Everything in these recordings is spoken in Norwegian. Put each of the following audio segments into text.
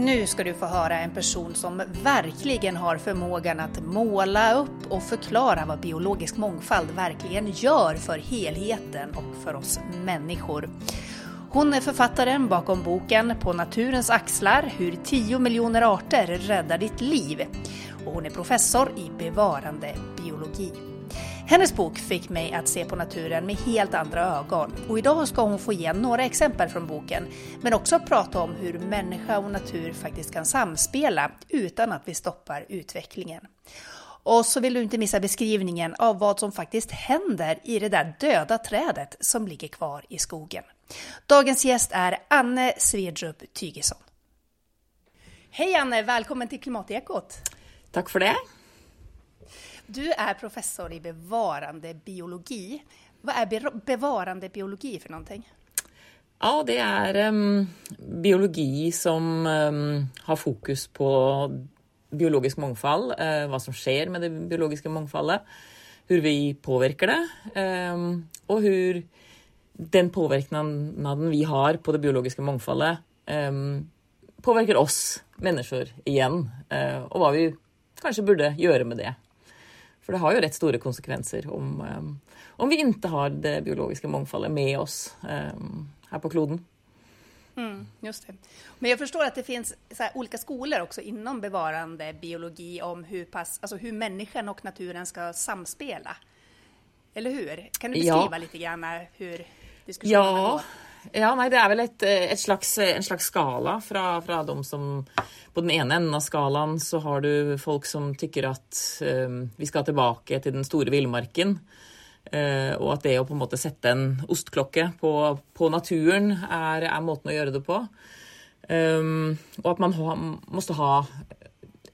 Nu ska du få höra en person som verkligen har förmågan att måla upp och förklara vad biologisk mångfald verkligen gör för helheten och för oss människor. Hon är författaren bakom boken På naturens axlar hur 10 miljoner arter räddar ditt liv. Och hon är professor i bevarande biologi. Hennes bok fick mig att se på naturen med helt andra ögon och idag ska hon få ge några exempel från boken men också prata om hur människa och natur faktiskt kan samspela utan att vi stoppar utvecklingen. Och så vill du inte missa beskrivningen av vad som faktiskt händer i det där döda trädet som ligger kvar i skogen. Dagens gäst är Anne Svedrup Tygesson. Hej Anne, välkommen till Klimatekot! Tack för det! Du er professor i bevarende biologi. Hva er bevarende biologi for noe? Ja, det er um, biologi som um, har fokus på biologisk mangfold, uh, hva som skjer med det biologiske mangfoldet, hvor vi påvirker det um, og hvor den påvirkningen vi har på det biologiske mangfoldet, påvirker oss mennesker igjen, uh, og hva vi kanskje burde gjøre med det. För det har jo rett store konsekvenser om, um, om vi ikke har det biologiske mångfaldet med oss um, här på kloden. Mm, just det. Men jag förstår att det finns olika skolor också inom bevarande biologi om hur, pass, alltså hur människan och naturen ska samspela. Eller hur? Kan du beskriva ja. lite grann hur diskussionen ja. går? Ja, nei, det er vel et, et slags, en slags skala fra, fra de som På den ene enden av skalaen så har du folk som tykker at um, vi skal tilbake til den store villmarken. Uh, og at det å på en måte sette en ostklokke på, på naturen er, er, måten å gjøre det på. Um, og at man ha, måtte ha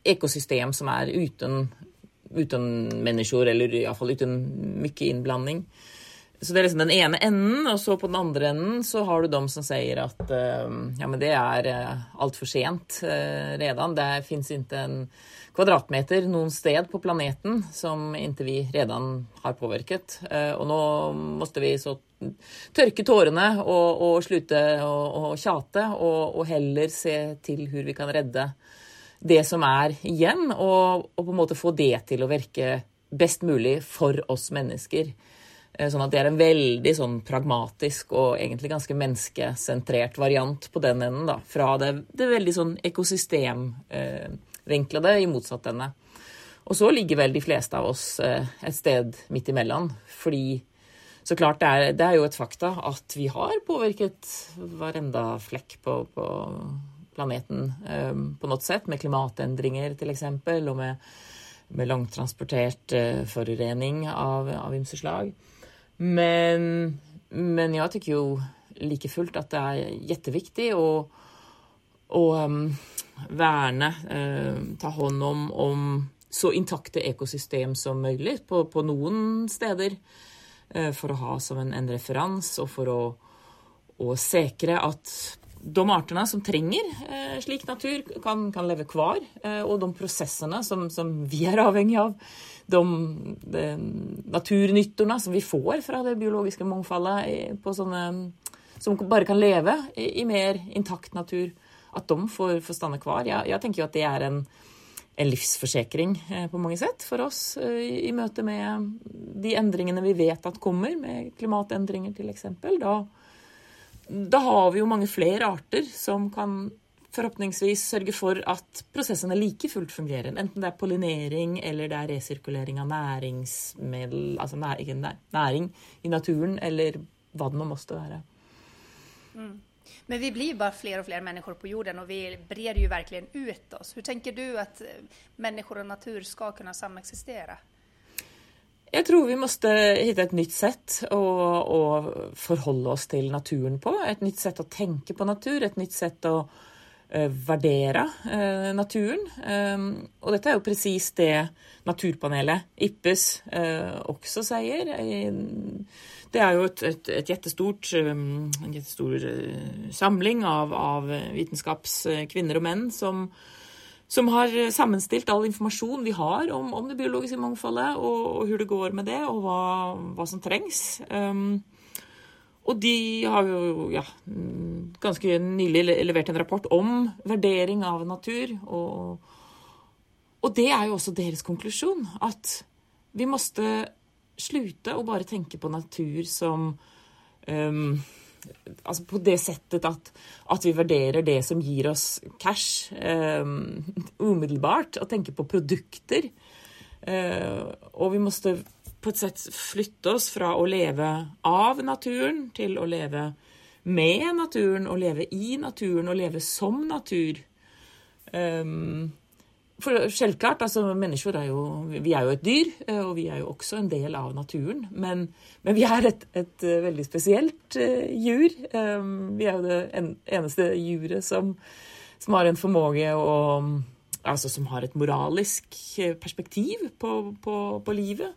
ekosystem som er uten, uten mennesker, eller iallfall uten mye innblanding. Så det er liksom den ene enden, og så på den andre enden så har du dem som sier at uh, ja, men det er uh, altfor sent uh, redan. Det fins ikke en kvadratmeter noen sted på planeten som ikke vi redan har påvirket. Uh, og nå måtte vi så tørke tårene og, og slutte å tjate, og, og, heller se til hvor vi kan redde det som er igjen, og, og, på en måte få det til å virke best mulig for oss mennesker. Eh, sånn at det er en veldig sånn pragmatisk og egentlig ganske menneskesentrert variant på den enden. da, Fra det, det veldig sånn ekosystemvinklede eh, i motsatt ende. Og så ligger vel de fleste av oss eh, et sted midt imellom. Fordi så klart det er, det er jo et fakta at vi har påvirket hver enda flekk på, på planeten eh, på noe sett, med klimatendringer f.eks., og med, med langtransportert eh, forurening av, av ymse slag. Men, men jag tycker ju like fullt att det är jätteviktigt att, att um, värna, uh, ta hand om, om så intakte ekosystem som mulig på, på noen steder. Uh, for å ha som en, en referanse, og for å, å sikre at de artene som trenger uh, slik natur, kan, kan leve hver. Uh, og de prosessene som, som, vi er avhengig av, de, de naturnyttorna som vi får fra det biologiske mangfoldet sånne, som bare kan leve i, i mer intakt natur, at de får, får stanne kvar. Jeg, jeg, tenker jo at det er en, en livsforsikring eh, på mange sett for oss eh, i, i møte med de endringene vi vet at kommer, med klimatendringer f.eks. Da, da har vi jo mange flere arter som kan forhåpentligvis sørge for at prosessene like fullt fungerer. Enten det er pollinering eller det er resirkulering av næringsmiddel, altså næring i naturen, eller hva det nå måtte være. Mm. Men vi blir bare flere og flere mennesker på jorden og vi breder jo verkligen ut oss. Hvordan tenker du at mennesker og natur skal kunne sameksistere? Jeg tror vi måtte finne et nytt sett å, å, forholde oss til naturen på. Et nytt sett å tenke på natur, et nytt sett att uh, värdera uh, naturen. Og dette er jo presis det Naturpanelet, IPPES, også sier. Det er jo et, et, et jättestort, um, en jettestor samling av, av vitenskapskvinner og menn som som har sammenstilt all informasjon vi har om, om det biologiske mangfoldet, og, og hvordan det går med det, og hva, hva som trengs. Um, Og de har jo ja, ganske nylig levert en rapport om vurdering av natur. Og, og det er jo også deres konklusjon. At vi måtte slutte å bare tenke på natur som um, Altså på det settet at, at, vi vurderer det som gir oss cash um, umiddelbart, og tenke på produkter. Uh, og vi måtte på et sett flytte oss fra å leve av naturen til å leve med naturen, å leve i naturen å leve som natur. Um, for selvklart, altså mennesker er jo Vi er jo et dyr, eh, og vi er jo også en del av naturen. Men, men vi er et, et, eh, veldig spesielt uh, jur. Um, vi er jo det en, eneste juret som, som, har en formåge å Altså som har et moralisk perspektiv på, på, på livet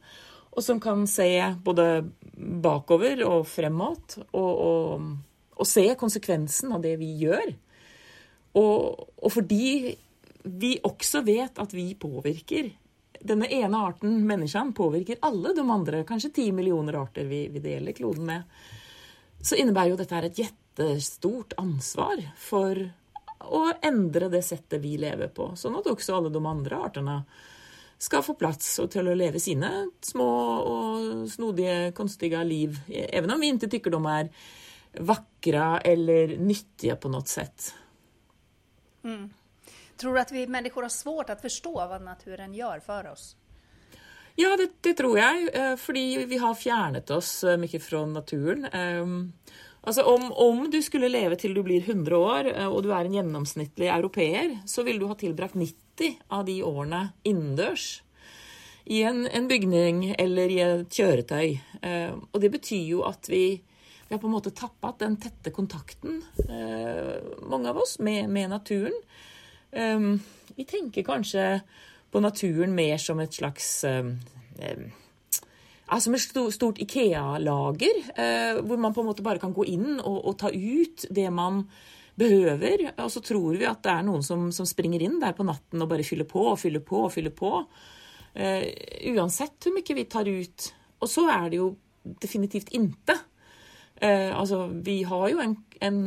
og som kan se både bakover og fremåt, og, og, og, se konsekvensen av det vi gjør. Og, og, fordi vi også vet at vi påvirker Denne ene arten, menneskene, påvirker alle de andre, kanskje ti millioner arter vi, vi deler kloden med. Så innebærer jo dette et jettestort ansvar for å endre det settet vi lever på, sånn at også alle de andre artene skal få plass og til å leve sine små og snodige, konstige liv. Even om vi ikke tykker de er vakre eller nyttige på noe sett. Mm. Tror du at vi mennesker har svårt å forstå hva naturen gjør for oss? Ja, det, det, tror jeg. Eh, fordi vi har fjernet oss eh, mye fra naturen. Um, altså om, om, du skulle leve til du blir 100 år, eh, og du er en gjennomsnittlig europeer, så vil du ha tilbrakt 90 90 av de årene innendørs. I en, en, bygning eller i et kjøretøy. Eh, og det betyr jo at vi, vi har på en måte tappet den tette kontakten, eh, mange av oss, med, med naturen. Eh, vi tenker kanskje på naturen mer som et slags eh, som et stort Ikea-lager, eh, hvor man på en måte bare kan gå inn og, og ta ut det man behøver. Og så tror vi at det er noen som, som, springer inn der på natten og bare fyller på og fyller på og fyller på. Uh, uansett hvor mye vi tar ut. Og så er det jo definitivt inte. Uh, altså, vi har jo en, en,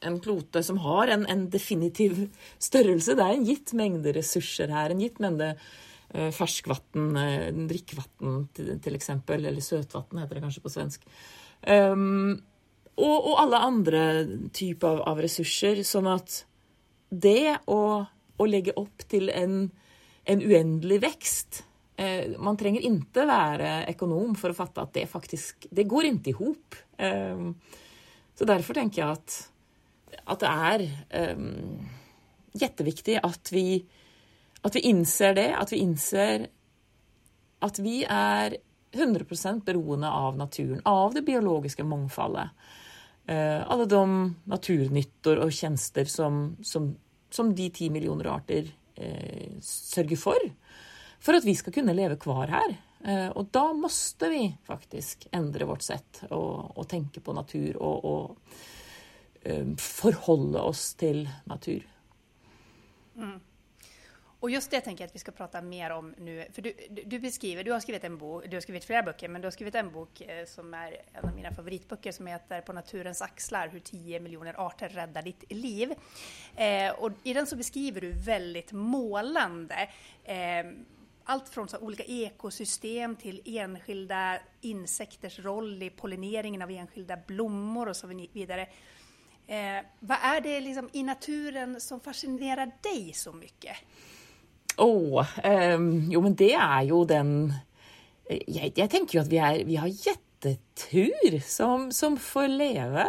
en klote som har en, en, definitiv størrelse. Det er en gitt mengde ressurser her. En gitt mengde uh, ferskvann, uh, drikkevann eksempel. Eller søtvann heter det kanskje på svensk. Um, og, og, alle andre typer av, av, ressurser. Sånn at det å, å legge opp til en, en uendelig vekst eh, Man trenger ikke være økonom for å fatte at det faktisk Det går ikke i hop. Eh, så derfor tenker jeg at, at det er eh, jetteviktig at vi, at vi innser det. At vi innser at vi er 100% beroende av naturen, av det biologiske mangfoldet. Eh, alle de naturnytter og tjenester som, som, som de ti millioner arter eh, sørger for. For at vi skal kunne leve hver her. Eh, og da måtte vi faktisk endre vårt sett å tenke på natur og, og eh, forholde oss til natur. Mm. Och just det tänker jag att vi ska prata mer om nu. För du, du, beskriver, du har skrivit en bok, du har skrivit flera böcker, men du har skrivit en bok eh, som är en av mina favoritböcker som heter På naturens axlar, hur 10 miljoner arter räddar ditt liv. Eh, och i den så beskriver du väldigt målande eh, allt från så olika ekosystem till enskilda insekters roll i pollineringen av enskilda blommor och så vidare. Eh, vad är det liksom i naturen som fascinerar dig så mycket? Å, um, jo, men det er jo den Jeg, jeg tenker jo at vi, er, vi har gjettetur som, som, får leve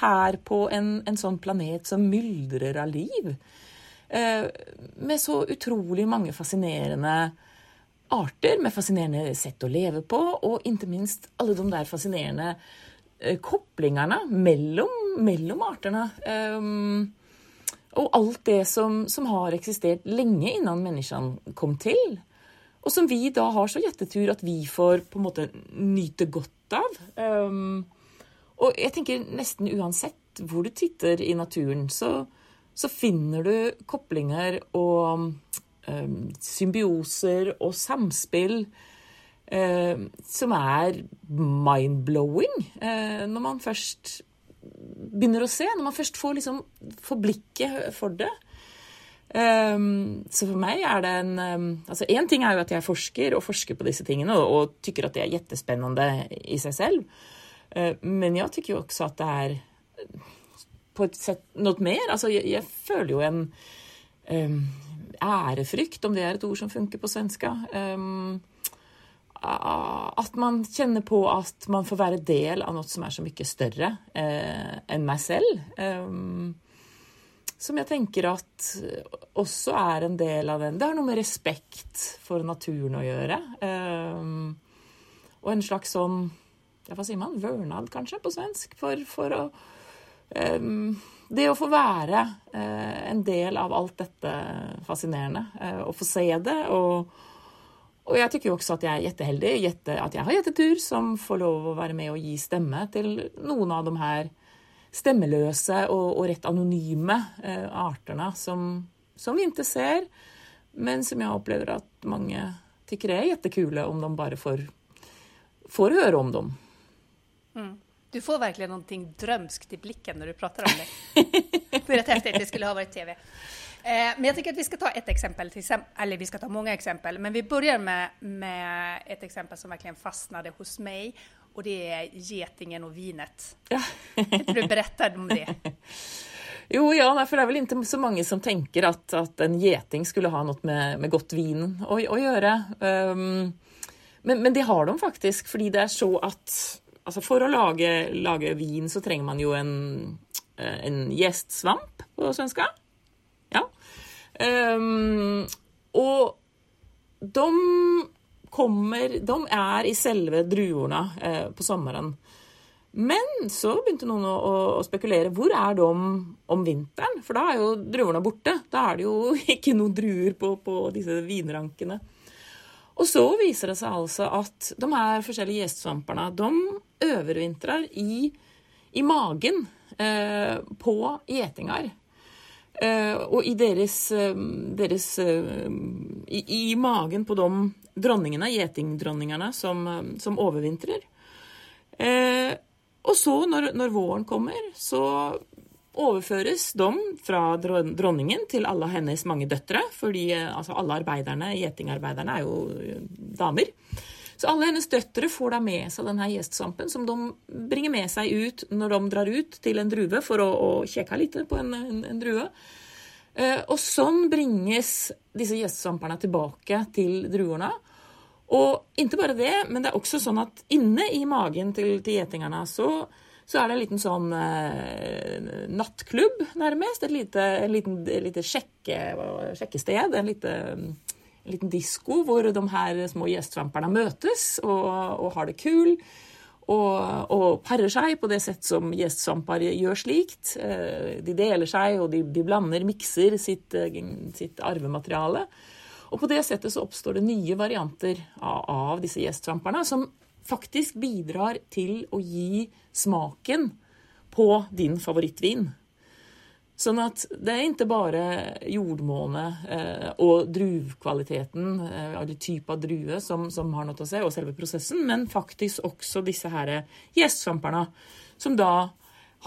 her på en, en sånn planet som myldrer av liv. Uh, med så utrolig mange fascinerende arter, med fascinerende sett å leve på, og ikke minst alle de der fascinerende uh, koblingene mellom, mellom artene. Um, og alt det som, som, har eksistert lenge innan menneskene kom til. Og som vi da har så gjettetur at vi får på en måte nyte godt av. Um, og jeg tenker nesten uansett hvor du titter i naturen, så, så finner du koblinger og um, symbioser og samspill um, som er mind-blowing uh, når man først begynner å se, når man først får, liksom, får blikket for det. Um, så for meg er det en um, Altså én ting er jo at jeg forsker og forsker på disse tingene og, og tykker at det er jettespennende i seg selv. Uh, men jeg tykker jo også at det er på et sett noe mer. Altså jeg, jeg føler jo en um, ærefrykt, om det er et ord som funker på svenska. At man kjenner på at man får være del av noe som er så mye større eh, enn meg selv. Eh, som jeg tenker at også er en del av den. Det har noe med respekt for naturen å gjøre. Eh, og en slags sånn Hva sier man? Vørnad, kanskje, på svensk. For, for å um, Det å få være uh, en del av alt dette fascinerende. Å få se det. Og, og jeg tykker jo også at jeg er jetteheldig. Jette, at jeg har gjettetur, som får lov å være med og gi stemme til noen av de her stemmeløse og, og rett anonyme eh, artene som, som, vi ikke ser, men som jeg opplever at mange tykker er jettekule om de bare får, får høre om dem. Mm. Du får virkelig noe drømskt i blikket når du prater om det. Det er rett heftig. Det skulle ha vært TV. Eh, men jeg tenker at vi skal ta ett eksempel, eller vi skal ta mange eksempel, men vi begynner med, med et eksempel som virkelig fastnet hos meg og det er getingen og vinet. Ja. du berätta om det? Jo, ja, for det er vel ikke så mange som tenker at, at en geting skulle ha noe med, med godt vin å, å gjøre. Um, men, men, det har de faktisk, fordi det er så at altså For å lage, lage vin så trenger man jo en, eh, en gjestsvamp på svenska. Ja. Um, og de kommer De er i selve druene eh, på sommeren. Men så begynte noen å, å, spekulere. Hvor er de om vinteren? For da er jo druene borte. Da er det jo ikke noen druer på, på disse vinrankene. Og så viser det seg altså at de her forskjellige gjestsvampene de overvintrer i, i magen eh, på gjetingar. Eh, og i deres, eh, deres eh, i, i, magen på de dronningene, gjetingdronningene, som, som overvintrer. Eh, og så, når, når, våren kommer, så overføres de fra dronningen til alle hennes mange døtre. Fordi altså, alle arbeiderne, gjetingarbeiderne er jo damer. Så alle hennes døtre får da med seg denne gjestsvampen, som de bringer med seg ut når de drar ut til en druve for å, å kjekke litt på en, en, en drue. Eh, og sånn bringes disse gjestsvampene tilbake til druene. Og ikke bare det, men det er også sånn at inne i magen til, til gjetingene så, så, er det en liten sånn eh, nattklubb, nærmest. Et lite, en liten, lite sjekke, sjekkested. En liten en liten disko hvor de her små gjestvamperne møtes og, og har det kul. Og, og, parer seg på det sett som gjestsvamper gjør slikt. Eh, de deler seg, og de, de blander, mikser sitt, eh, sitt, arvemateriale. Og på det settet så oppstår det nye varianter av, av disse gjestsvamperne, som faktisk bidrar til å gi smaken på din favorittvin. Sånn at det er ikke bare jordmåne eh, og druvkvaliteten, eh, eller type av drue, som, som, har noe å se, og selve prosessen, men faktisk også disse her gjestsvamperne, som da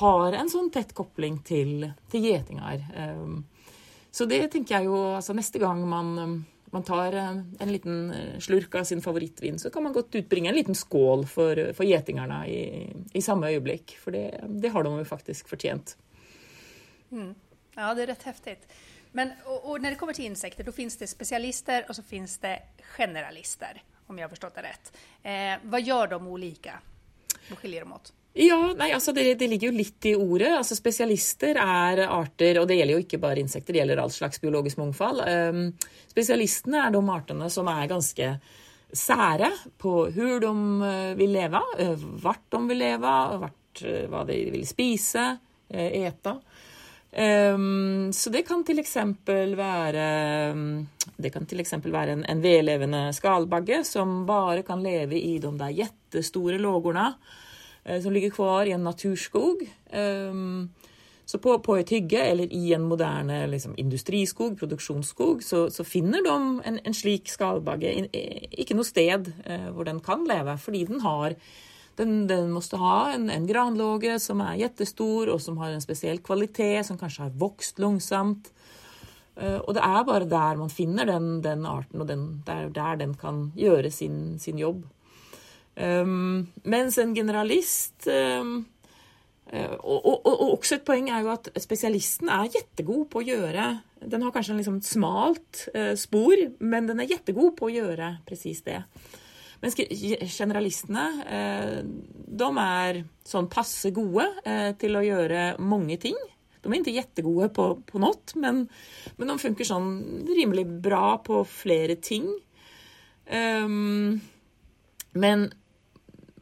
har en sånn tett kopling til, til gjetingar. Eh, så det tenker jeg jo altså Neste gang man, man tar eh, en liten slurk av sin favorittvin, så kan man godt utbringe en liten skål for, for gjetingerne i, i, samme øyeblikk. For det, det har de jo faktisk fortjent. Mm. Ja, det är rätt häftigt. Men, och, och, när det kommer till insekter, då finns det specialister och så finns det generalister, om jag har förstått det rätt. Eh, vad gör de olika? Vad skiljer de åt? Ja, nei, altså det, det, ligger jo litt i ordet. Altså Spesialister er arter, og det gjelder jo ikke bare insekter, det gjelder all slags biologisk mangfold. Um, spesialistene er de artene som er ganske sære på hvor de eh, vil leve, hvor de vil leve, hvert, hva de vil spise, ete. Um, så det kan eksempel være Det kan til være en, en vedlevende skalbagge som bare kan leve i de der jettestore lågorna uh, som ligger kvar i en naturskog. Um, Så på, på, et hygge eller i en moderne liksom, industriskog, produksjonsskog, så, så finner de en, en slik skalbagge ikke noe sted uh, hvor den kan leve, fordi den har den, den måtte ha en, en granlåge som er jettestor, og som har en spesiell kvalitet, som kanskje har vokst langsomt. Uh, og det er bare der man finner den, den arten, og den, der, der, den kan gjøre sin, sin jobb. Um, mens en generalist um, og, og, og, også et poeng er jo at spesialisten er jettegod på å gjøre Den har kanskje en liksom smalt uh, spor, men den er jettegod på å gjøre presis det. Mens generalistene, eh, de er sånn passe gode eh, til å gjøre mange ting. De er ikke jettegode på, på noe, men, men, de funker sånn rimelig bra på flere ting. Um, men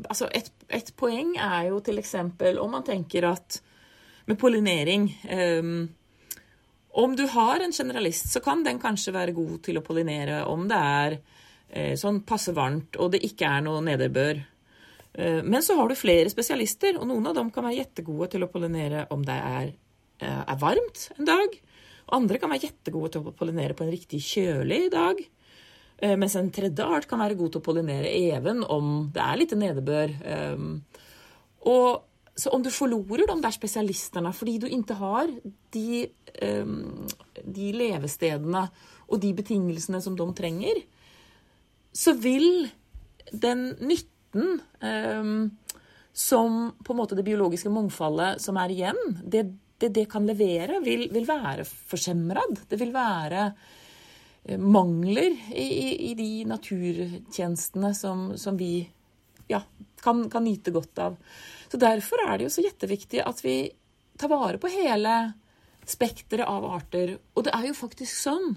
altså et, et, poeng er jo til eksempel om man tenker at med pollinering um, Om du har en generalist, så kan den kanskje være god til å pollinere om det er sånn passe varmt, og det ikke er noe nederbør. Eh, men så har du flere spesialister, og noen av dem kan være jettegode til å pollinere om det er, eh, er varmt en dag. Og andre kan være jettegode til å pollinere på en riktig kjølig dag. Mens en tredje art kan være god til å pollinere even om det er litt nedbør. Og så om du forlorer de der spesialistene fordi du ikke har de, de levestedene og de betingelsene som de trenger, så vil den nytten um, som på en måte det biologiske mangfoldet som er igjen, det det, det kan levere, vil, vil være forsemrad. Det vil være eh, mangler i, i, i de naturtjenestene som, som vi ja, kan, kan, nyte godt av. Så Derfor er det jo så jetteviktig at vi tar vare på hele spekteret av arter. Og det er jo faktisk sånn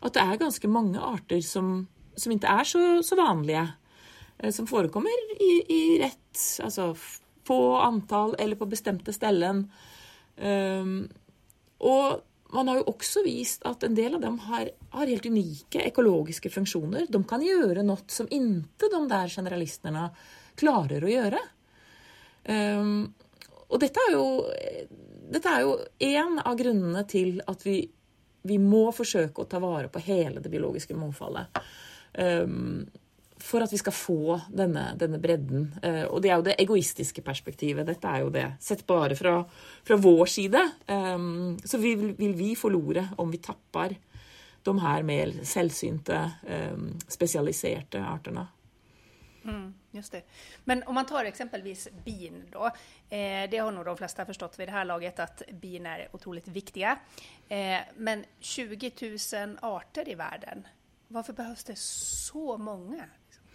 at det er ganske mange arter som som ikke er så, så vanlige. Eh, som forekommer i, i, rett Altså få antall eller på bestemte steder. Um, og man har jo også vist at en del av dem har, har, helt unike ekologiske funksjoner. De kan gjøre noe som ikke de der generalistene klarer å gjøre. Um, og dette er jo dette en av grunnene til at vi, vi må forsøke å ta vare på hele det biologiske mangfoldet. Um, for at vi skal få denne, denne bredden. Uh, og det er jo det egoistiske perspektivet. Dette er jo det. Sett bare fra, fra vår side, um, så vil, vil, vi forlore om vi tapper de her mer selvsynte, um, spesialiserte artene. Mm, just det. Men om man tar eksempelvis bin, da. Eh, det har nå de fleste forstått ved det her laget at bin er utrolig viktige. Eh, men 20 000 arter i verden Hvorfor behøves det så mange?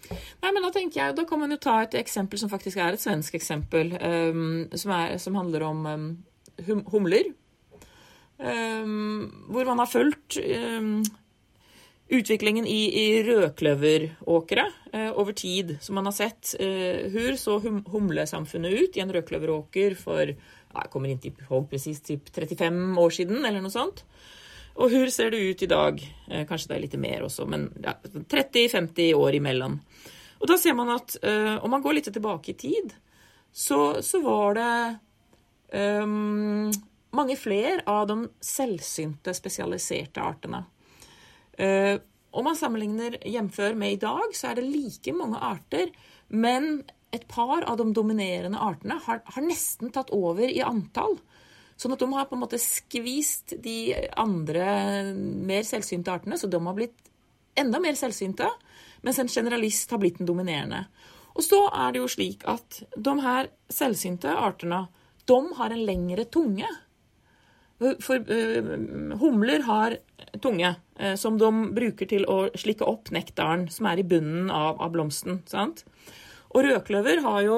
Nei, men Da tenker jeg, da kan man jo ta et eksempel som faktisk er et svensk eksempel, um, som, er, som, handler om um, humler. Um, hvor man har fulgt utviklingen i, i rødkløveråkre uh, over tid. Så man har sett uh, hur så hum humlesamfunnet ut i en rødkløveråker for jeg kommer inn til, precis, til 35 år siden, eller noe sånt. Og hur ser det ut i dag? Eh, kanskje det er litt mer også, men ja, 30-50 år imellom. Og da ser man at uh, om man går litt tilbake i tid, så, så var det um, mange flere av de selvsynte, spesialiserte artene. Uh, om man sammenligner hjemfør med i dag, så er det like mange arter, men et par av de dominerende artene har, har nesten tatt over i antall. Sånn at de har på en måte skvist de andre mer selvsynte artene, så de har blitt enda mer selvsynte, mens en generalist har blitt den dominerende. Og så er det jo slik at de her selvsynte artene, de har en lengre tunge. For uh, humler har tunge uh, som de bruker til å slikke opp nektaren som er i bunnen av, av blomsten. sant? Og rødkløver har jo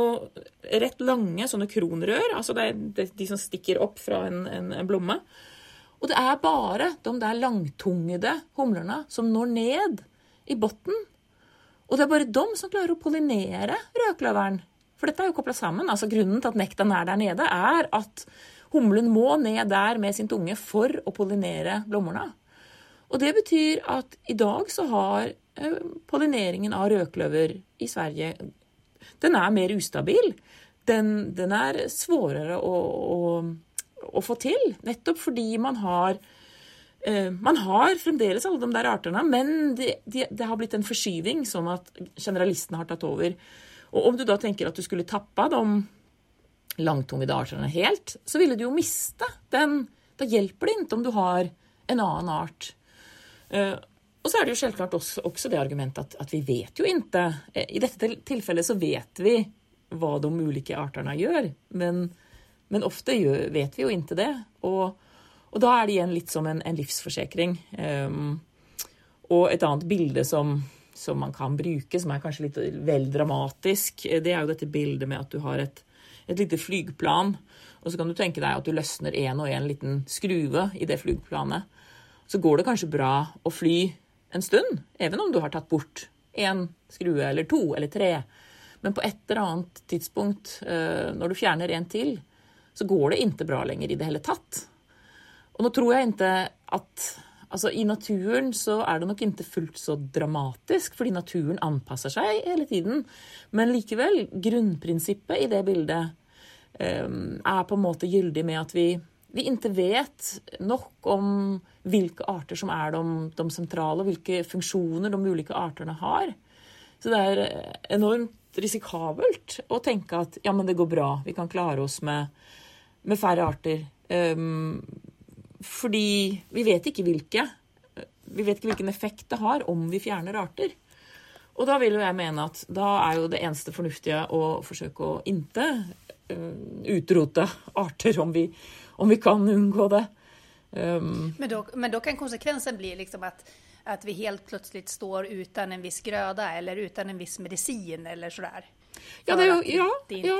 rett lange sånne kronrør, altså det er de som stikker opp fra en, en, en blomme. Og det er bare de der langtungede humlerne som når ned i bunnen. Og det er bare de som klarer å pollinere rødkløveren. For dette er jo kobla sammen. altså Grunnen til at nekten er der nede, er at humlen må ned der med sin tunge for å pollinere blommerne. Og det betyr at i dag så har eh, pollineringen av rødkløver i Sverige den er mer ustabil. Den, den er svårere å, å, å få til. Nettopp fordi man har eh, man har fremdeles alle de der artene, men det, det, det har blitt en forskyving, sånn at generalistene har tatt over. Og om du da tenker at du skulle tappa de langtungede artene helt, så ville du jo miste den. Da hjelper det ikke om du har en annen art. Og så er det jo selvklart også, også det argumentet at, at, vi vet jo ikke I dette tilfellet så vet vi hva de ulike artene gjør, men, men ofte gjør, vet vi jo ikke det. Og, og, da er det igjen litt som en, en livsforsikring. Um, og et annet bilde som, som, man kan bruke, som er kanskje litt vel dramatisk, det er jo dette bildet med at du har et, et lite flygplan, og så kan du tenke deg at du løsner en og en liten skrue i det flygplanet. Så går det kanskje bra å fly en stund, even om du har tatt bort én skrue eller to eller tre. Men på et eller annet tidspunkt, eh, når du fjerner en til, så går det ikke bra lenger i det hele tatt. Og nå tror jeg ikke at Altså, I naturen så er det nok ikke fullt så dramatisk, fordi naturen anpasser seg hele tiden. Men likevel, grunnprinsippet i det bildet um, er på en måte gyldig med at vi, vi ikke vet nok om hvilke arter som er de, de sentrale, og hvilke funksjoner de ulike artene har. Så det er enormt risikabelt å tenke at ja, men det går bra, vi kan klare oss med, med færre arter. Um, fordi vi vet ikke hvilke. Vi vet ikke hvilken effekt det har om vi fjerner arter. Og da vil jo jeg mene at da er jo det eneste fornuftige å forsøke å inte uh, utrote arter, om vi, om vi, kan unngå det. Um, men, da, men kan konsekvensen bli liksom at, at vi helt plutselig står uten en viss grøde eller uten en viss medisin eller sådär? Ja, det er ja, ja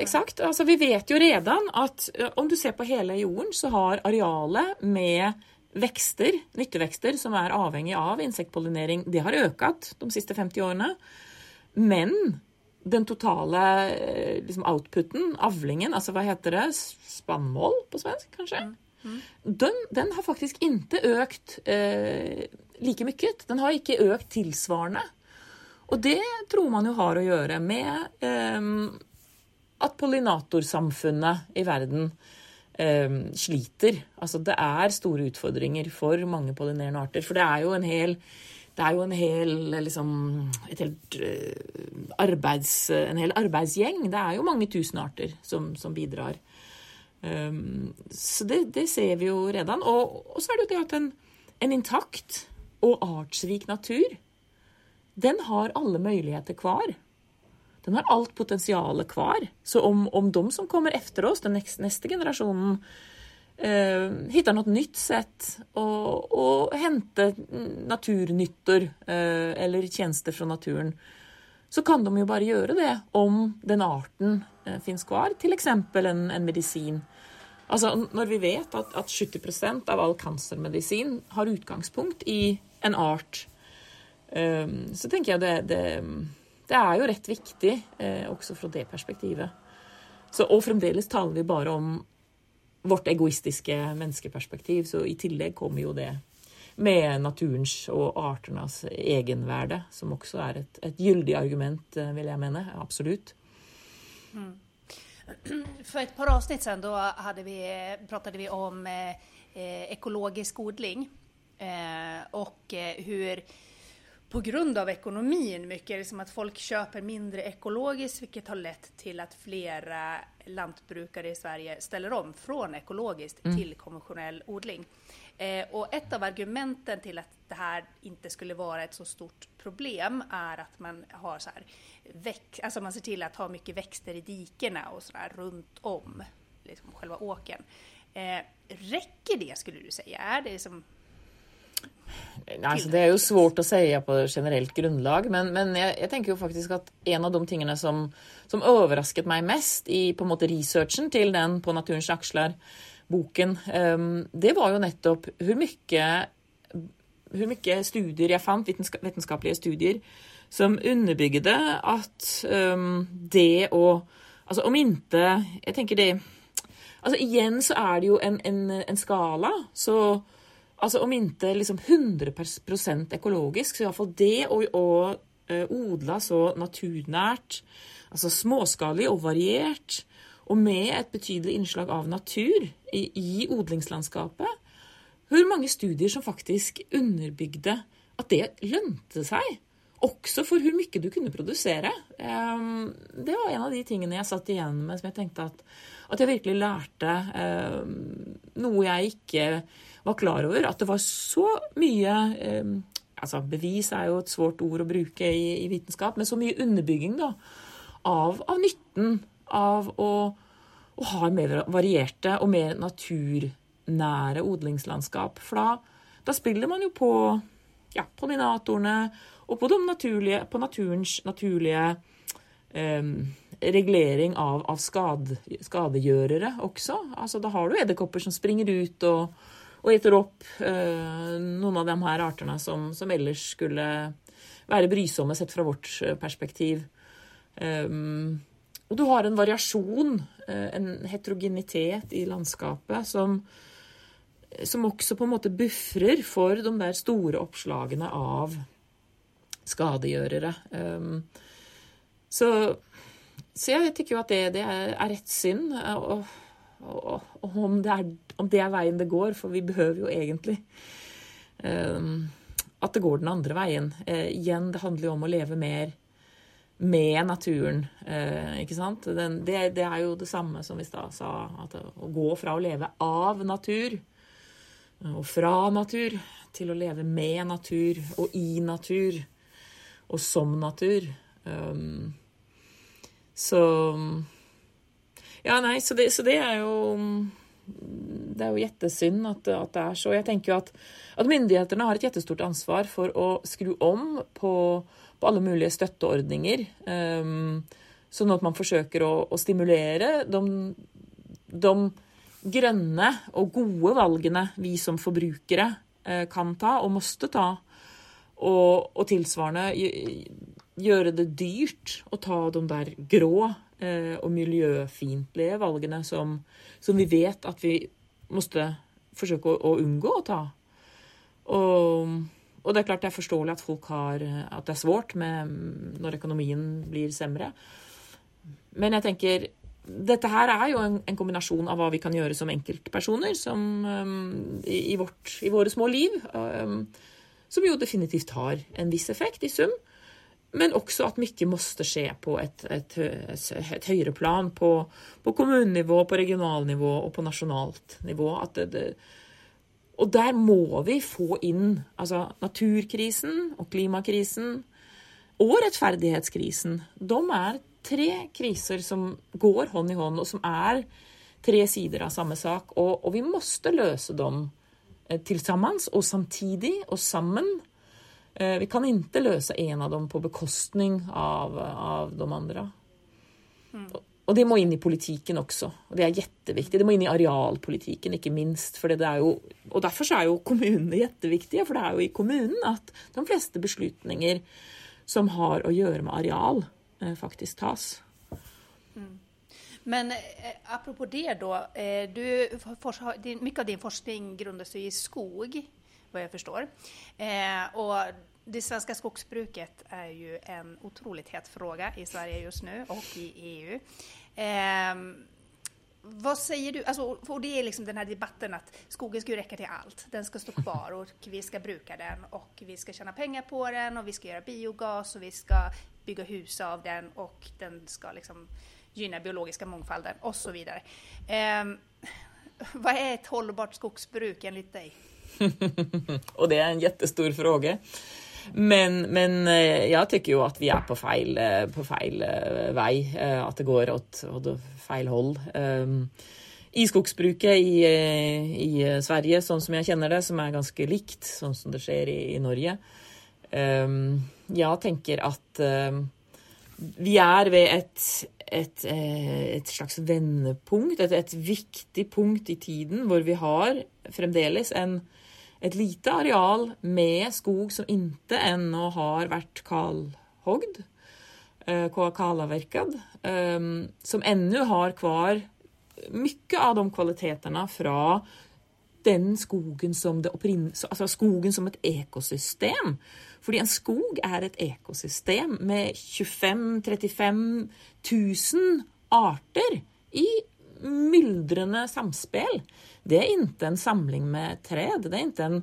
eksakt. Altså, vi vet jo redan at om du ser på hele jorden, så har arealet med vekster, nyttevekster, som er avhengig av insektpollinering, det har økt de siste 50 årene. Men den totale liksom, outputen, avlingen, altså hva heter det, spannmål på svensk, kanskje, mm. Mm. Den, den, har faktisk ikke økt eh, like mye. Den har ikke økt tilsvarende. Og det tror man jo har å gjøre med eh, at pollinatorsamfunnet i verden eh, sliter. Altså det er store utfordringer for mange pollinerende arter. For det er jo en hel det er jo en hel, liksom, helt, uh, arbeids, en hel arbeidsgjeng. Det er jo mange tusen arter som, som bidrar. Um, så det, det, ser vi jo redan. Og, og, så er det jo det at en, en intakt og artsrik natur den har alle muligheter kvar. Den har alt potensialet kvar. Så om, om de som kommer etter oss, den neste, neste generasjonen, eh, hittar noe nytt sett å, å hente naturnytter eh, eller tjenester fra naturen, så kan de jo bare gjøre det om den arten eh, fins kvar. F.eks. En, en medisin. Altså, når vi vet at, at 70 av all cancermedisin har utgangspunkt i en art Ehm, så tenker jeg det, det, det er jo rett viktig eh, også fra det perspektivet. Så, og fremdeles taler vi bare om vårt egoistiske menneskeperspektiv, så i tillegg kommer jo det med naturens og artenes egenverde, som også er et, et gyldig argument, eh, vil jeg mene. Absolutt. Mm. For et par avsnitt siden da vi, pratet vi om eh, ekologisk odling. Eh, og eh, på grund av ekonomin mycket, liksom att folk köper mindre ekologiskt vilket har lett till att flera lantbrukare i Sverige ställer om från ekologiskt mm. till konventionell odling. Eh, och ett av argumenten till att det här inte skulle vara ett så stort problem är att man har så här, väx, alltså man ser till att ha mycket växter i dikena och så runt om liksom själva åken. Eh, räcker det skulle du säga? Är det liksom Altså, det er jo svårt å si på generelt grunnlag, men, men jeg, jeg, tenker jo faktisk at en av de tingene som, som overrasket meg mest i på en måte researchen til den På naturens aksler-boken, um, det var jo nettopp hvor mye, hvor mye studier jeg fant, vitenskapelige studier, som underbygde at um, det å Altså om ikke Jeg tenker det Altså igjen så er det jo en, en, en skala. Så Altså om ikke liksom 100% økologisk, så iallfall det å, å odle så naturnært, altså småskalig og variert, og med et betydelig innslag av natur i, i odlingslandskapet, hvor mange studier som faktisk underbygde at det lønte seg. Også for hvor mye du kunne produsere. Ehm, det var en av de tingene jeg satt igjen med som jeg tenkte at, at jeg virkelig lærte ehm, noe jeg ikke var klar over. At det var så mye ehm, altså Bevis er jo et svårt ord å bruke i, i vitenskap, men så mye underbygging da, av, av nytten av å, å, ha mer varierte og mer naturnære odlingslandskap. For da, da spiller man jo på ja, pollinatorene og på, naturlige, på naturens naturlige eh, regulering av, av skade, skadegjørere også. Altså, da har du edderkopper som springer ut og, og eter opp eh, noen av de her artene som, som, ellers skulle være brysomme sett fra vårt eh, perspektiv. Um, og du har en variasjon, eh, en heterogenitet i landskapet, som, som også på en måte bufrer for de der store oppslagene av skadegjørere. Um, så, så, jeg tenker jo at det, det er, er rett synd. Og, og, og om, det er, om, det er, veien det går, for vi behøver jo egentlig um, at det går den andre veien. Uh, igjen, det handler jo om å leve mer med naturen. Eh, ikke sant? Det, er jo det samme som vi sa, at å gå fra å leve av natur og fra natur til å leve med natur og i natur og som natur. Um, så Ja, nei, så det, så det, er jo Det er jo jettesynd at, at, det er så. Jeg tenker jo at, at myndighetene har et jettestort ansvar for å skru om på på alle mulige støtteordninger. Um, sånn at man forsøker å, å stimulere de, de, grønne og gode valgene vi som forbrukere uh, kan ta og måtte ta. Og, og, tilsvarende gjøre det dyrt å ta de der grå og miljøfiendtlige valgene som, som, vi vet at vi måtte forsøke å, å unngå å ta. Og og det er klart det er forståelig at folk har at det er svårt når økonomien blir semre. Men jeg tenker dette her er jo en, en, kombinasjon av hva vi kan gjøre som enkeltpersoner som, um, i, i, vårt, i, våre små liv, um, som jo definitivt har en viss effekt i sum. Men også at mye måtte skje på et, et, et høyere plan, på, på kommunenivå, på regionalnivå og på nasjonalt nivå. Det, det, og der må vi få inn altså naturkrisen og klimakrisen og rettferdighetskrisen. De er tre kriser som går hånd i hånd, og som er tre sider av samme sak. Og, og vi måtte løse dem eh, til sammen og samtidig og sammen. Eh, vi kan ikke løse en av dem på bekostning av, av de andre. Mm. Og det må inn i politikken også. Og det er jetteviktig. Det må inn i arealpolitikken, ikke minst. For det er jo, og derfor er jo kommunene jetteviktige, for det er jo i kommunen at de fleste beslutninger som har å gjøre med areal, eh, faktisk tas. Mm. Men eh, apropos det, da. Eh, du, mye av din forskning grunner seg i skog, hva jeg forstår. Eh, och det svenska skogsbruket är ju en otroligt het fråga i Sverige just nu och i EU. Eh, vad säger du? Alltså, och det är liksom den här debatten att skogen ska ju räcka till allt. Den ska stå kvar och vi ska bruka den och vi ska tjäna pengar på den och vi ska göra biogas och vi ska bygga hus av den och den ska liksom gynna biologiska mångfalden och så vidare. Eh, vad är ett hållbart skogsbruk enligt dig? och det är en jättestor fråga. Men, men, eh, jeg tykker jo at vi er på feil, eh, på feil eh, vei. At det går åt, åt feil hold. I skogsbruket i, i, Sverige, sånn som jeg kjenner det, som er ganske likt sånn som det skjer i, i Norge. Jeg tenker at vi er ved et, et, et slags vendepunkt, et, et viktig punkt i tiden hvor vi har fremdeles en et lite areal med skog som ikke ennå har vært kalhogd, kalaverkad, eh, som ennå har kvar mye av de kvalitetene fra den skogen som, altså skogen som et ekosystem. Fordi en skog er et ekosystem med 25 000-35 000 arter i myldrende samspill. Det er ikke en samling med tred. Det er ikke en,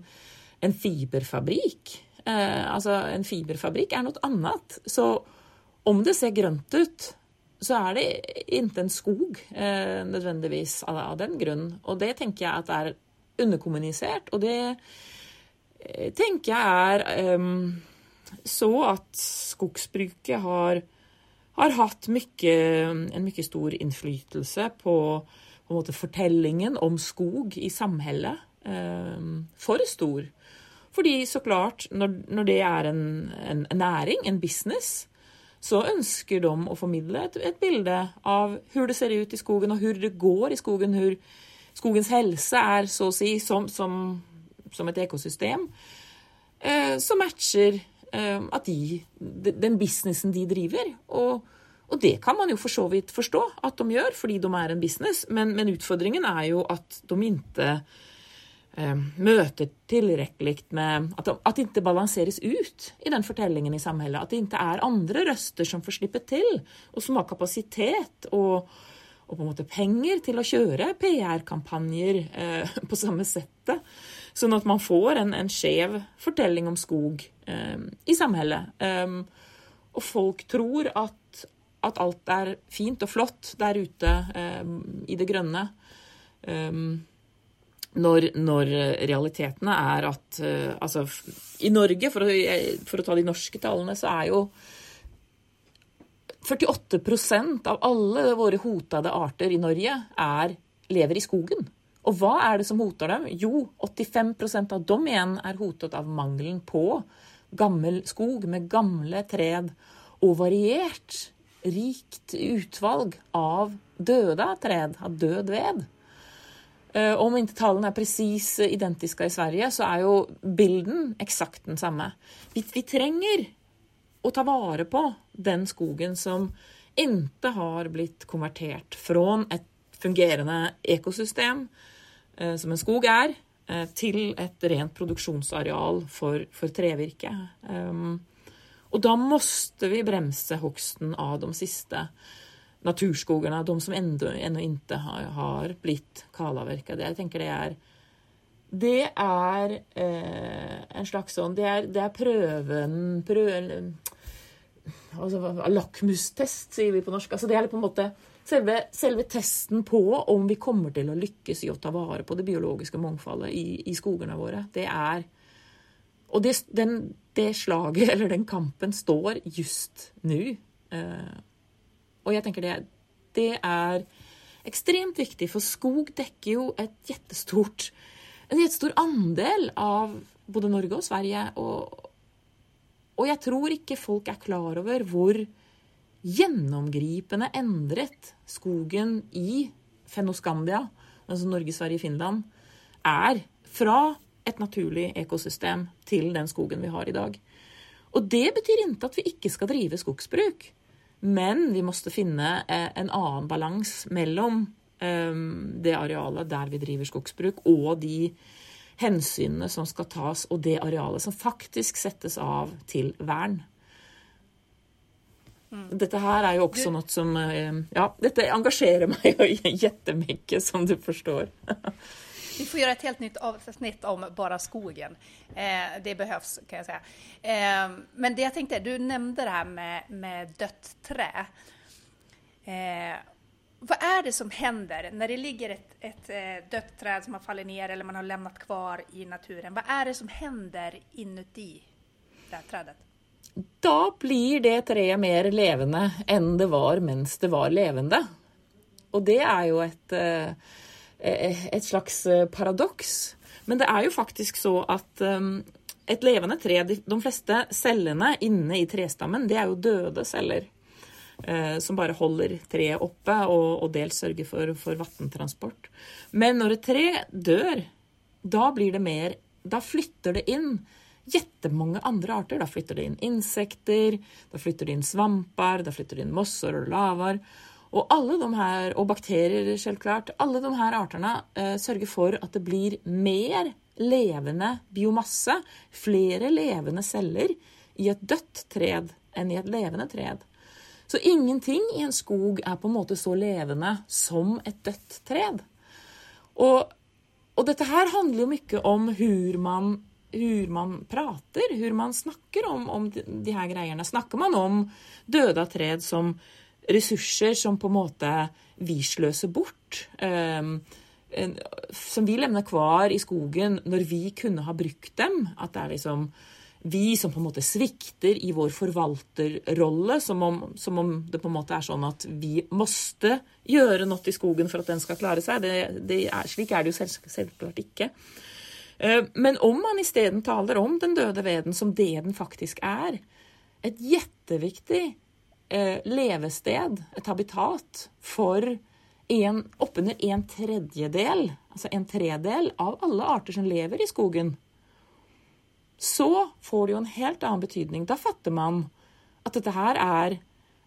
en fiberfabrikk. Eh, altså, en fiberfabrikk er noe annet. Så om det ser grønt ut, så er det ikke en skog eh, nødvendigvis av, av, den grunn. Og det tenker jeg at er underkommunisert. Og det eh, tenker jeg er um, så at skogsbruket har har hatt mye, en mye stor innflytelse på, på måte, fortellingen om skog i samfunnet. Eh, for stor. Fordi så klart, når, når det er en, en, næring, en business, så ønsker de å formidle et, et bilde av hvordan det ser ut i skogen, og hvordan det går i skogen. Hvordan skogens helse er, så å si, som, som, som et ekosystem eh, som matcher at de, den businessen de driver. Og, og, det kan man jo for så vidt forstå at de gjør, fordi de er en business. Men, men utfordringen er jo at de ikke eh, møter tilrekkelig med at, de, at det ikke balanseres ut i den fortellingen i samfunnet. At det ikke er andre røster som får slippe til, og som har kapasitet og, og på en måte penger til å kjøre PR-kampanjer eh, på samme settet. Sånn at man får en, en skjev fortelling om skog um, i samhället. Um, og folk tror at, at, alt er fint og flott der ute um, i det grønne. Når, når, realitetene er at uh, Altså, i Norge, for å, for å, ta de norske tallene, så er jo 48% av alle våre hotede arter i Norge er, lever i skogen. Og hva er det som hoter dem? Jo, 85% av dem igjen er hotet av mangelen på gammel skog med gamle tred og variert, rikt utvalg av døde tred, av død ved. Eh, om ikke tallene er presis identiske i Sverige, så er jo bilden eksakt den samme. Vi, vi, trenger å ta vare på den skogen som ikke har blitt konvertert fra et fungerende ekosystem som en skog er, eh, til et rent produksjonsareal for, for trevirke. Um, og da måtte vi bremse hogsten av de siste naturskogene, de som ennå ikke har, har blitt kalavverket. Jeg det er det er eh, en slags sånn Det er, det er prøven, prøven altså, Lakmustest, sier vi på norsk. Altså, det er på en måte selve, selve, testen på om vi kommer til å lykkes i å ta vare på det biologiske mangfoldet i, i skogene våre, det er Og det, den, det, slaget, eller den kampen, står just nå. Eh, og jeg tenker det, det er ekstremt viktig, for skog dekker jo et jettestort en jettestor andel av både Norge og Sverige. Og, og jeg tror ikke folk er klar over hvor gjennomgripende endret skogen i Fennoskandia, altså Norge, Sverige, Finland, er fra et naturlig ekosystem til den skogen vi har i dag. Og det betyr ikke at vi ikke skal drive skogsbruk, men vi måtte finne eh, en annen balanse mellom eh, det arealet der vi driver skogsbruk, og de hensynene som skal tas, og det arealet som faktisk settes av til vern. Dette her er jo også du... noe som eh, Ja, dette engasjerer meg jo jättemycket, som du forstår. Vi får gjøre et helt nytt avsnitt om bare skogen. Eh, det behøves, kan jeg si. Eh, men det jeg tenkte, du nevnte det her med, med dødt tre. Eh, hva er det som hender når det ligger et, et eh, dødt tre som har fallet ned, eller man har levnet kvar i naturen? Hva er det som hender inuti det treet? Da blir det treet mer levende enn det var mens det var levende. Og det er jo et, eh, et slags eh, paradoks. Men det er jo faktisk så at eh, et levende tre De fleste cellene inne i trestammen, det er jo døde celler. Som bare holder treet oppe og, og dels sørger for, for vanntransport. Men når et tre dør, da blir det mer Da flytter det inn jättemånga andre arter. Da flytter det inn insekter, da flytter det inn svamper, da flytter det inn mosser og lavaer. Og og bakterier, selvklart. Alle de her artene eh, sørger for at det blir mer levende biomasse, flere levende celler, i et dødt tred enn i et levende tred. Så ingenting i en skog er på en måte så levende som et dødt tred. Og, og dette her handler jo mye om hur man, hvor man prater, hvor man snakker om, om de, her greiene. Snakker man om døde av tred som ressurser som på en måte vi sløser bort? Um, som vi levner hver i skogen når vi kunne ha brukt dem. At det er liksom vi som på en måte svikter i vår forvalterrolle, som om, som om det på en måte er sånn at vi måtte gjøre noe i skogen for at den skal klare seg. Det, det er, slik er det jo selv, selvklart ikke. Eh, men om man isteden taler om den døde veden som det den faktisk er, et jetteviktig eh, levested, et habitat, for en, oppunder en tredjedel, altså en tredel, av alle arter som lever i skogen, så får det jo en helt annen betydning. Da fatter man at dette her er,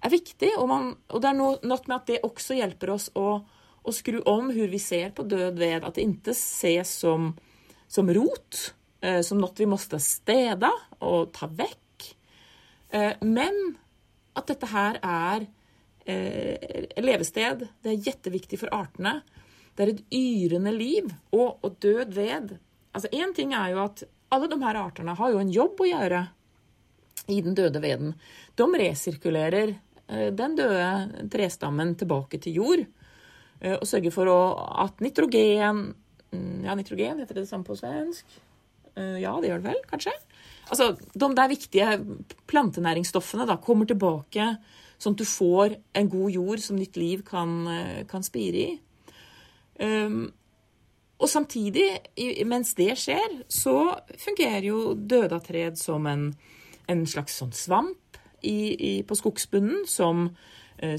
er viktig, og, man, og, det er noe, med at det også hjelper oss å, å skru om hvor vi ser på død ved. At det ikke ses som, som rot, eh, som noe vi måtte stede og ta vekk, eh, men at dette her er eh, levested. Det er jetteviktig for artene. Det er et yrende liv. Og, og død ved Altså Én ting er jo at alle de her artene har jo en jobb å gjøre i den døde veden. De resirkulerer den døde trestammen tilbake til jord. Og sørger for å, at nitrogen Ja, nitrogen heter det det samme på svensk? Eh, ja, det gjør det vel, kanskje? Altså, De der viktige plantenæringsstoffene da, kommer tilbake Sånn at du får en god jord som nytt liv kan, eh, kan spire i. Um, og samtidig, mens det skjer, så fungerer jo dødatred som en, en slags sånn svamp i, i, på skogsbunnen som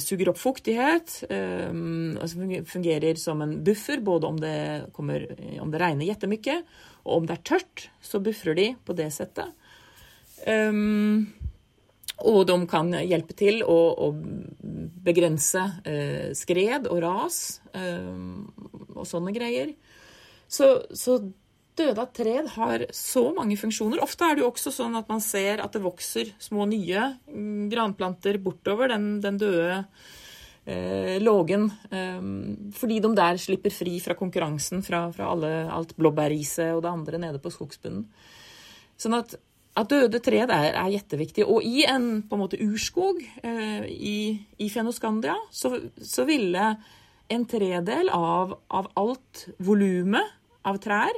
suger opp fuktighet. Og som fungerer som en buffer, både om det, kommer, om det regner jettemye, og om det er tørt, så buffer de på det settet. Og de kan hjelpe til å, å begrense eh, skred og ras eh, og sånne greier. Så, så døde tred har så mange funksjoner. Ofte er det jo også sånn at man ser at det vokser små nye mm, granplanter bortover den, den døde eh, lågen. Eh, fordi de der slipper fri fra konkurransen fra, fra alle, alt blåbærriset og det andre nede på skogsbunnen. Sånn at at døde trær er, er jetteviktig. Og i en på en måte urskog eh, i, i Fenoskandia så, så, ville en tredel av, av alt volumet av trær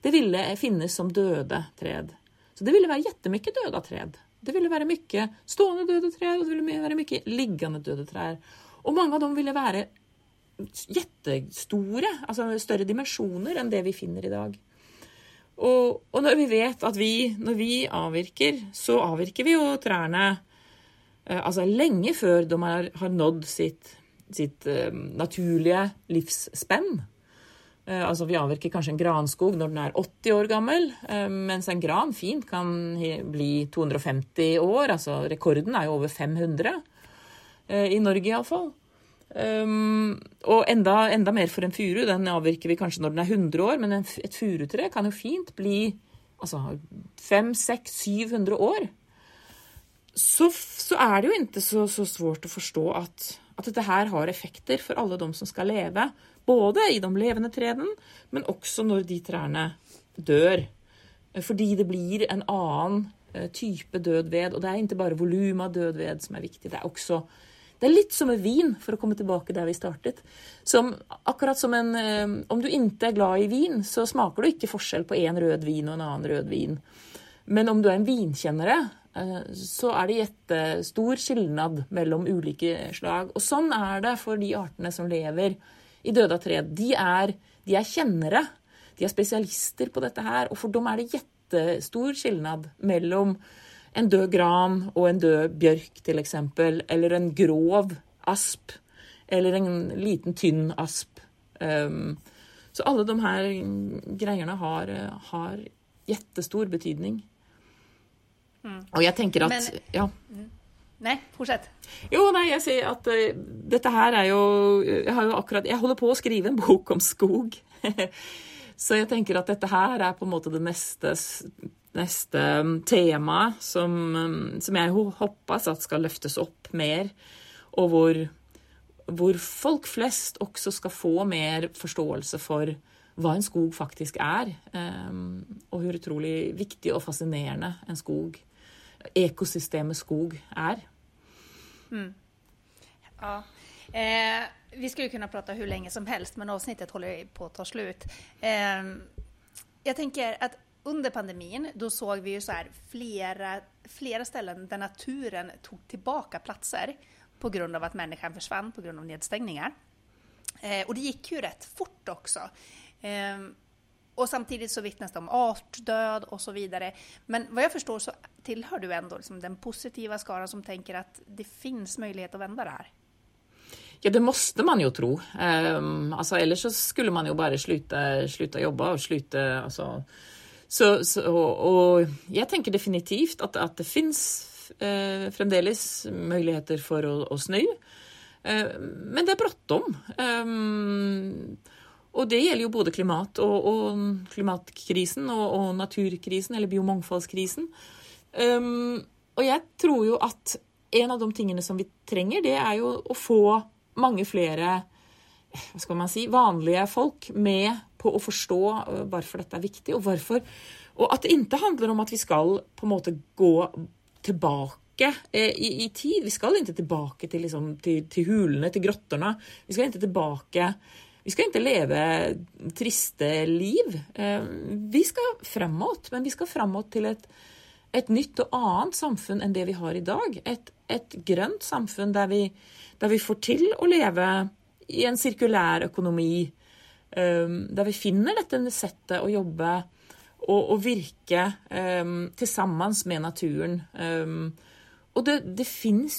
det ville finnes som døde tred. Så det ville være jettemykke døde tred. Det ville være mye stående døde trær, og det ville være mye liggende døde trær. Og mange av dem ville være jettestore, altså større dimensjoner enn det vi finner i dag. Og, og, når vi vet at vi, når vi avvirker, så avvirker vi jo trærne eh, altså lenge før de har, har nådd sitt, sitt uh, naturlige livsspenn. Uh, altså Vi avvirker kanskje en granskog når den er 80 år gammel, uh, mens en gran fint kan bli 250 år. altså Rekorden er jo over 500 i Norge iallfall. Um, og enda, enda, mer for en furu. Den avvirker vi kanskje når den er 100 år, men et furutre kan jo fint bli altså 500-600-700 år. Så, så, er det jo ikke så, så svårt å forstå at, at, dette her har effekter for alle de som skal leve. Både i de levende trærne, men også når de trærne dør. Fordi det blir en annen eh, type død ved. Og det er ikke bare volumet av død ved som er viktig, det er også det er litt som med vin, for å komme tilbake der vi startet. Som, akkurat som en eh, Om du ikke er glad i vin, så smaker du ikke forskjell på én rød vin og en annen rød vin. Men om du er en vinkjennere, så er det jettestor skilnad mellom ulike slag. Og sånn er det for de artene som lever i døde tre. De er, de er kjennere. De er spesialister på dette her. Og for dem er det jettestor skilnad mellom en død gran og en død bjørk, til eksempel, eller en grov asp, eller en liten, tynn asp. Um, så alle de her greiene har, har jettestor betydning. Mm. Og jeg tenker at Men, Ja. Mm. Nei, fortsett. Jo, nei, jeg sier at uh, dette her er jo Jeg har jo akkurat Jeg holder på å skrive en bok om skog. Så jeg tenker at dette her er på en måte det neste neste tema som, som jeg håper at skal løftes opp mer, og hvor, hvor folk flest også skal få mer forståelse for hva en skog faktisk er, og hvor utrolig viktig og fascinerende en skog, ekosystemet skog, er. Mm. Ja. Eh, vi skulle kunna prata hur länge som helst, men avsnittet håller på att ta slut. Eh, jag tänker att under pandemin, då såg vi ju så här flera, flera ställen där naturen tog tillbaka platser på grund av att människan försvann på grund av nedstängningar. Eh, och det gick ju rätt fort också. Eh, och samtidigt så vittnas det om artdöd och så vidare. Men vad jag förstår så tillhör du ändå liksom den positiva skaran som tänker att det finns möjlighet att vända det här. Ja, det måste man jo tro. Um, altså, ellers så skulle man jo bare slutte, slutte å jobbe og slutte altså. så, så, og, og, jeg tenker definitivt at, at det fins uh, fremdeles muligheter for å, å snu. Uh, men det er bråttom. Um, og det gjelder jo både klimat og, og klimatkrisen og, og, naturkrisen, eller biomangfoldskrisen. Um, og jeg tror jo at en av de tingene som vi trenger, det er jo å få mange flere hva skal man si, vanlige folk med på å forstå øh, hvorfor dette er viktig, og hvorfor Og at det ikke handler om at vi skal på en måte gå tilbake eh, i, i, tid. Vi skal ikke tilbake til, liksom, til, til hulene, til grottene. Vi skal ikke tilbake Vi skal ikke leve triste liv. Eh, vi skal framåt, men vi skal framåt til et, et nytt og annet samfunn enn det vi har i dag. Et, et grønt samfunn der vi der vi får til å leve i en sirkulær økonomi. Um, der vi finner dette settet å jobbe og, og virke um, til sammen med naturen. Og det, det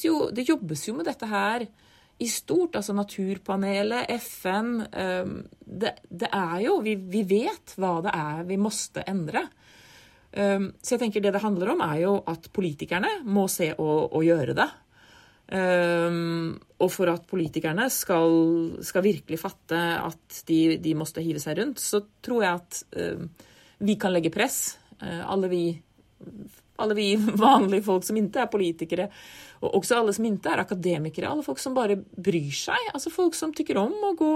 jo Det jobbes jo med dette her i stort. Altså Naturpanelet, FN det, det, er jo vi, vi, vet hva det er vi måtte endre. så jeg tenker det det handler om, er jo at politikerne må se å, å gjøre det. Um, og for at politikerne skal, skal virkelig fatte at de, de måtte hive seg rundt, så tror jeg at vi kan legge press. Uh, alle, vi, alle vi vanlige folk som ikke er politikere, og også alle som ikke er akademikere. Alle folk som bare bryr seg. Altså folk som tykker om å gå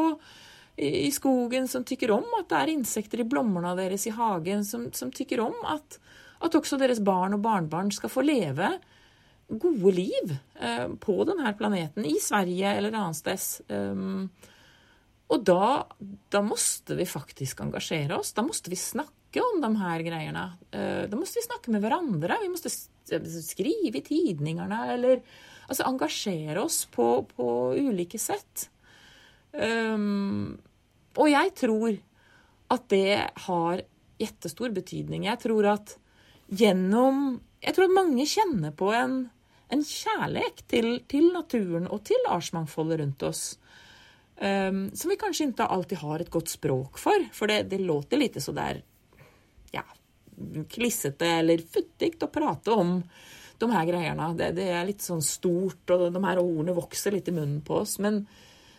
i, skogen, som tykker om at det er insekter i blomstene deres i hagen, som, som tykker om at, at også deres barn og barnebarn skal få leve gode liv eh, på denne planeten, i Sverige eller annensteds. Um, og da, da måtte vi faktisk engasjere oss. Da måtte vi snakke om de her greiene. Uh, da måtte vi snakke med hverandre. Vi måste skrive i tidningene eller altså engasjere oss på, på ulike sett. Um, og jeg tror at det har jettestor betydning. Jeg tror at gjennom Jeg tror at mange kjenner på en en kjærlighet til, til, naturen og til artsmangfoldet rundt oss. Um, som vi kanskje ikke alltid har et godt språk for. For det, det låter litt så der ja, klissete eller futtig å prate om de her greiene. Det, det, er litt sånn stort, og de her ordene vokser litt i munnen på oss. Men,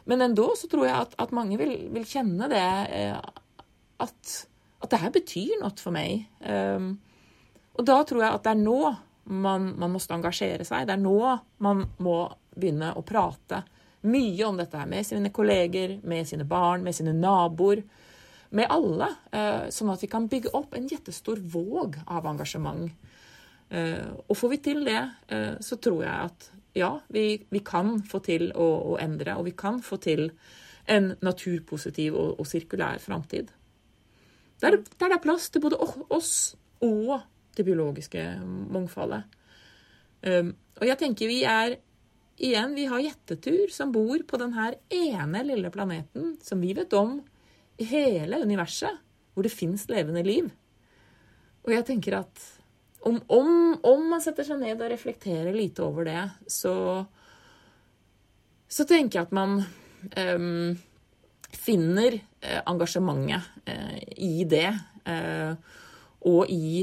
men ändå så tror jeg at, at mange vil, vil, kjenne det eh, at, at det her betyr noe for meg. Um, og da tror jeg at det er nå man, man måtte engasjere seg. Det er nå man må begynne å prate mye om dette her med sine kolleger, med sine barn, med sine naboer. Med alle. Eh, sånn at vi kan bygge opp en jettestor våg av engasjement. Eh, og får vi til det, eh, så tror jeg at ja, vi, vi kan få til å, å, endre, og vi kan få til en naturpositiv og, og sirkulær framtid. Der, der det er plass til både oss og det biologiske mangfoldet. Og jeg tenker vi er Igjen, vi har gjettetur som bor på denne ene lille planeten som vi vet om i hele universet, hvor det fins levende liv. Og jeg tenker at om, om, om, man setter seg ned og reflekterer lite over det, så så tenker jeg at man um, finner uh, engasjementet uh, i det. Uh, og i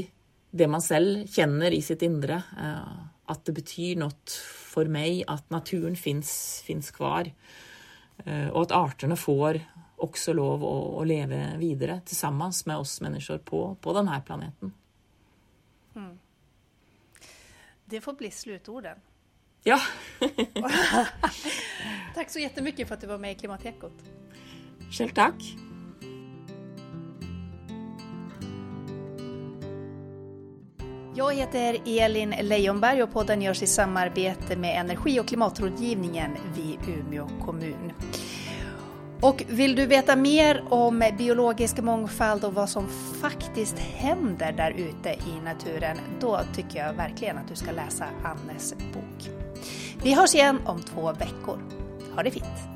det man selv kjenner i sitt indre. Uh, at det betyr noe for meg at naturen fins kvar. Eh, og at artene får også lov å, å leve videre sammen med oss mennesker på, på denne planeten. Det får bli slutorden. Ja. Tack så jättemycket för att du var med i Klimatekot. Själv tack. Jag heter Elin Leijonberg och podden görs i samarbete med Energi och klimatrådgivningen vid Umeå kommun. Och vill du veta mer om biologisk mångfald och vad som faktiskt händer där ute i naturen, då tycker jag verkligen att du ska läsa Annes bok. Vi hörs igen om två veckor. Ha det fint!